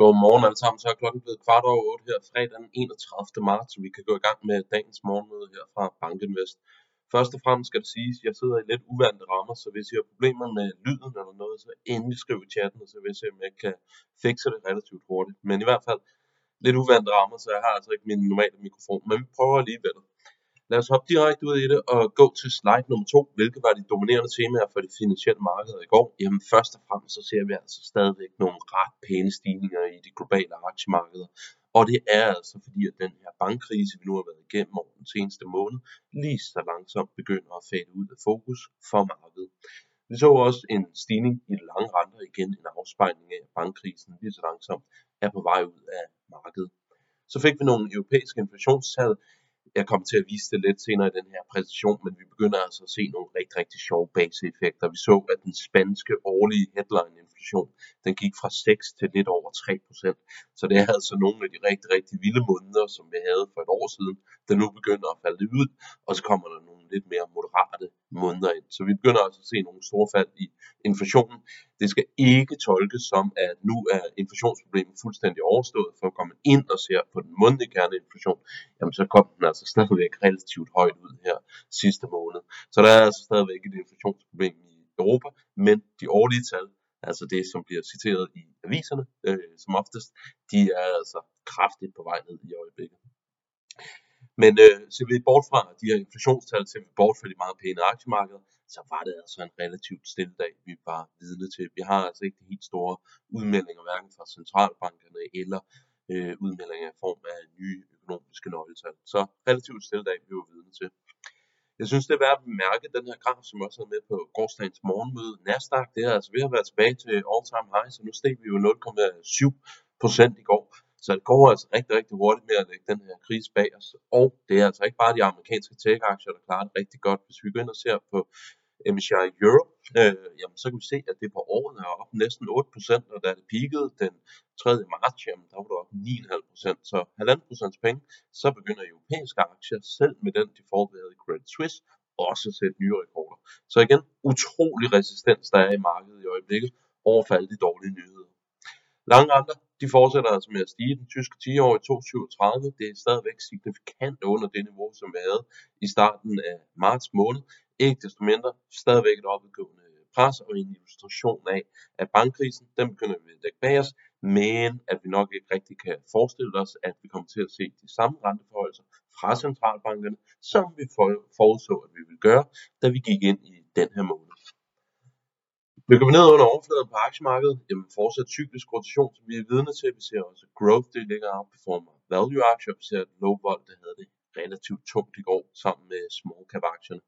Godmorgen alle sammen, så er klokken blevet kvart over 8 her fredag den 31. marts, så vi kan gå i gang med dagens morgenmøde her fra Bankinvest. Først og fremmest skal det siges, at jeg sidder i lidt uvante rammer, så hvis I har problemer med lyden eller noget, så endelig skriv i chatten, og så vil jeg se, om jeg kan fikse det relativt hurtigt. Men i hvert fald lidt uvante rammer, så jeg har altså ikke min normale mikrofon, men vi prøver alligevel. Lad os hoppe direkte ud i det og gå til slide nummer to, Hvilke var de dominerende temaer for de finansielle markeder i går. Jamen først og fremmest så ser vi altså stadigvæk nogle ret pæne stigninger i de globale aktiemarkeder. Og det er altså fordi, at den her bankkrise, vi nu har været igennem over den seneste måned, lige så langsomt begynder at fade ud af fokus for markedet. Vi så også en stigning i de lange renter igen, en afspejling af, at bankkrisen lige så langsomt er på vej ud af markedet. Så fik vi nogle europæiske inflationstal, jeg kommer til at vise det lidt senere i den her præsentation, men vi begynder altså at se nogle rigtig, rigtig sjove baseeffekter. Vi så, at den spanske årlige headline-inflation, den gik fra 6 til lidt over 3%. Så det er altså nogle af de rigtig, rigtig vilde måneder, som vi havde for et år siden, der nu begynder at falde ud, og så kommer der nogle lidt mere moderate måneder ind. Så vi begynder altså at se nogle store fald i inflationen. Det skal ikke tolkes som, at nu er inflationsproblemet fuldstændig overstået, for at komme ind og ser på den månedlige kerneinflation, jamen så kom den altså stadigvæk relativt højt ud her sidste måned. Så der er altså stadigvæk et inflationsproblem i Europa, men de årlige tal, altså det som bliver citeret i aviserne øh, som oftest, de er altså kraftigt på vej ned i øjeblikket. Men øh, ser vi bort fra de her inflationstal, ser vi bort fra de meget pæne aktiemarkeder, så var det altså en relativt stille dag, vi var vidne til. Vi har altså ikke de helt store udmeldinger, hverken fra centralbankerne eller øh, udmeldinger i form af nye økonomiske nøgletal. Så relativt stille dag, vi var vidne til. Jeg synes, det er værd at bemærke den her graf, som også er med på gårdsdagens morgenmøde. Nasdaq, det er altså ved at være tilbage til all-time high, så nu steg vi jo 0,7 procent i går. Så det går altså rigtig, rigtig hurtigt med at lægge den her krise bag os. Og det er altså ikke bare de amerikanske tech-aktier, der klarer det rigtig godt. Hvis vi går ind og ser på MSCI Europe, øh, jamen, så kan vi se, at det på året er op næsten 8%, og da det peakede den 3. marts, jamen, der var det op 9,5%. Så 1,5% penge, så begynder europæiske aktier, selv med den default, vi havde i Credit Suisse, også at sætte nye rekorder. Så igen, utrolig resistens, der er i markedet i øjeblikket, overfor alle de dårlige nyheder. Lange renter, de fortsætter altså med at stige. Den tyske 10 år i 2,37, det er stadigvæk signifikant under det niveau, som vi havde i starten af marts måned. Ikke desto mindre stadigvæk et opadgående pres og en illustration af, at bankkrisen, den begynder vi at lægge bag os, men at vi nok ikke rigtig kan forestille os, at vi kommer til at se de samme renteforholdelser fra centralbankerne, som vi forudså, at vi ville gøre, da vi gik ind i den her måned. Dykker vi ned under overfladen på aktiemarkedet, jamen fortsat cyklisk rotation, som vi er vidne til. Vi ser også growth, det ligger outperformer value aktier. Vi ser at low vol, det havde det relativt tungt i går sammen med small cap aktierne.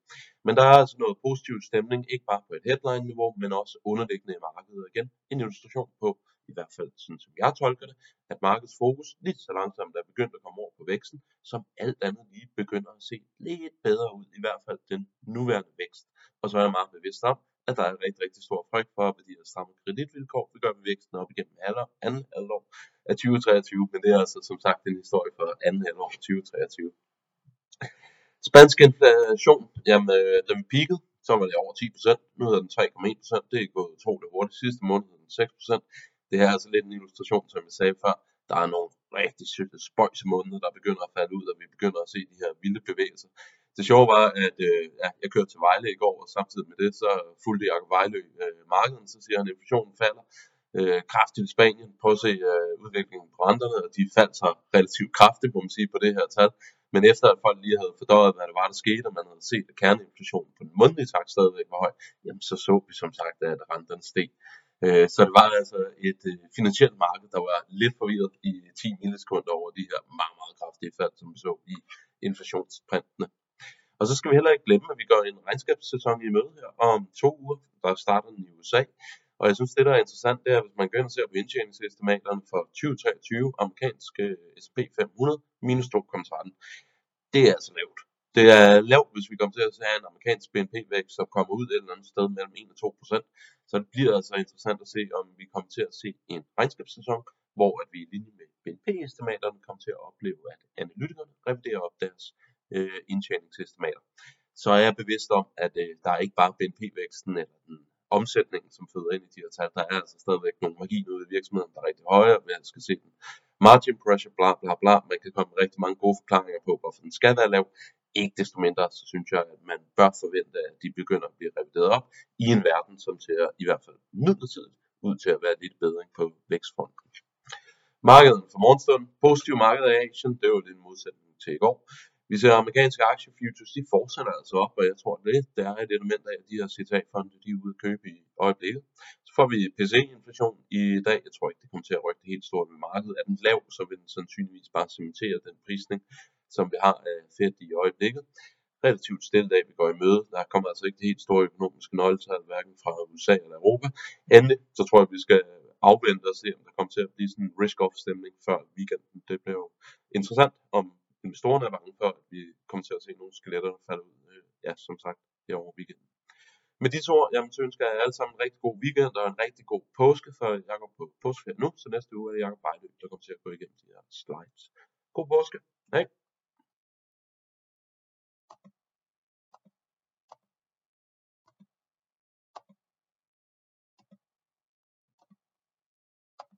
Men der er altså noget positiv stemning, ikke bare på et headline niveau, men også underliggende i markedet. Igen en illustration på, i hvert fald sådan som jeg tolker det, at markedets fokus lidt så langsomt er begyndt at komme over på væksten, som alt andet lige begynder at se lidt bedre ud, i hvert fald den nuværende vækst. Og så er jeg meget bevidst om, at der er en rigtig, rigtig stor frygt for, at de her stramme kreditvilkår vil gøre væksten op igennem alder, anden halvår af 2023, men det er altså som sagt en historie for anden halvår af 2023. Spansk inflation, jamen øh, den peaked, peakede, så var det over 10%, nu hedder den 3,1%, det er gået utroligt hurtigt, sidste måned den 6%. Det her er altså lidt en illustration, som jeg sagde før, der er nogle rigtig spøjse måneder, der begynder at falde ud, og vi begynder at se de her vilde bevægelser. Det sjove var, at øh, ja, jeg kørte til Vejle i går, og samtidig med det, så fulgte jeg Vejle øh, markedet, så siger han, at inflationen falder øh, kraftigt i Spanien. Prøv at se øh, udviklingen på renterne, og de faldt så relativt kraftigt, må man sige, på det her tal. Men efter at folk lige havde fordøjet, hvad det var, der skete, og man havde set, at kerneinflationen på den månedlige tak stadigvæk var høj, jamen så så vi som sagt, at renterne steg. Øh, så det var altså et øh, finansielt marked, der var lidt forvirret i 10 millisekunder over de her meget, meget kraftige fald, som vi så i inflationsprintene. Og så skal vi heller ikke glemme, at vi går en regnskabssæson i møde her om to uger, der starter den i USA. Og jeg synes, det der er interessant, det er, hvis man går ind og ser på indtjeningsestimaterne for 2023, amerikanske S&P 500 minus 2,13. Det er altså lavt. Det er lavt, hvis vi kommer til at se en amerikansk BNP-vækst, som kommer ud et eller andet sted mellem 1 og 2 procent. Så det bliver altså interessant at se, om vi kommer til at se en regnskabssæson, hvor at vi i linje med BNP-estimaterne kommer til at opleve, at analytikerne reviderer op deres øh, indtjeningsestimater. Så er jeg bevidst om, at øh, der er ikke bare BNP-væksten eller den omsætningen, som føder ind i de her tal. Der er altså stadigvæk nogle marginer ude i virksomheden, der er rigtig høje, og man skal se den. Margin pressure, bla bla bla. Man kan komme med rigtig mange gode forklaringer på, hvorfor den skal være lav. Ikke desto mindre, så synes jeg, at man bør forvente, at de begynder at blive revideret op i en verden, som ser i hvert fald midlertidigt ud til at være lidt bedre på vækstfronten. Markedet for morgenstunden. Positiv marked af Asien, det var lidt modsætning til i går. Vi ser amerikanske aktiefutures, de fortsætter altså op, og jeg tror, det, der er et element af, at de her CTA-fonde, de er ude at købe i øjeblikket. Så får vi PC-inflation i dag. Jeg tror ikke, det kommer til at rykke det helt stort med markedet. Er den lav, så vil den sandsynligvis bare cementere den prisning, som vi har af Fed i øjeblikket. Relativt stille dag, vi går i møde. Der kommer altså ikke det helt store økonomiske nøgletal, hverken fra USA eller Europa. Endelig, så tror jeg, vi skal afvente og se, om der kommer til at blive sådan en risk-off stemning før weekenden. Det bliver jo interessant, om investorerne er bange for, at vi kommer til at se nogle skeletter falde ud, øh, ja, som sagt, her over weekenden. Med de to ord, jamen, så ønsker jeg alle sammen en rigtig god weekend og en rigtig god påske, for jeg går på påskeferie nu, så næste uge er det Jacob Bejdø, der kommer til at gå igennem de her slides. God påske. Hej.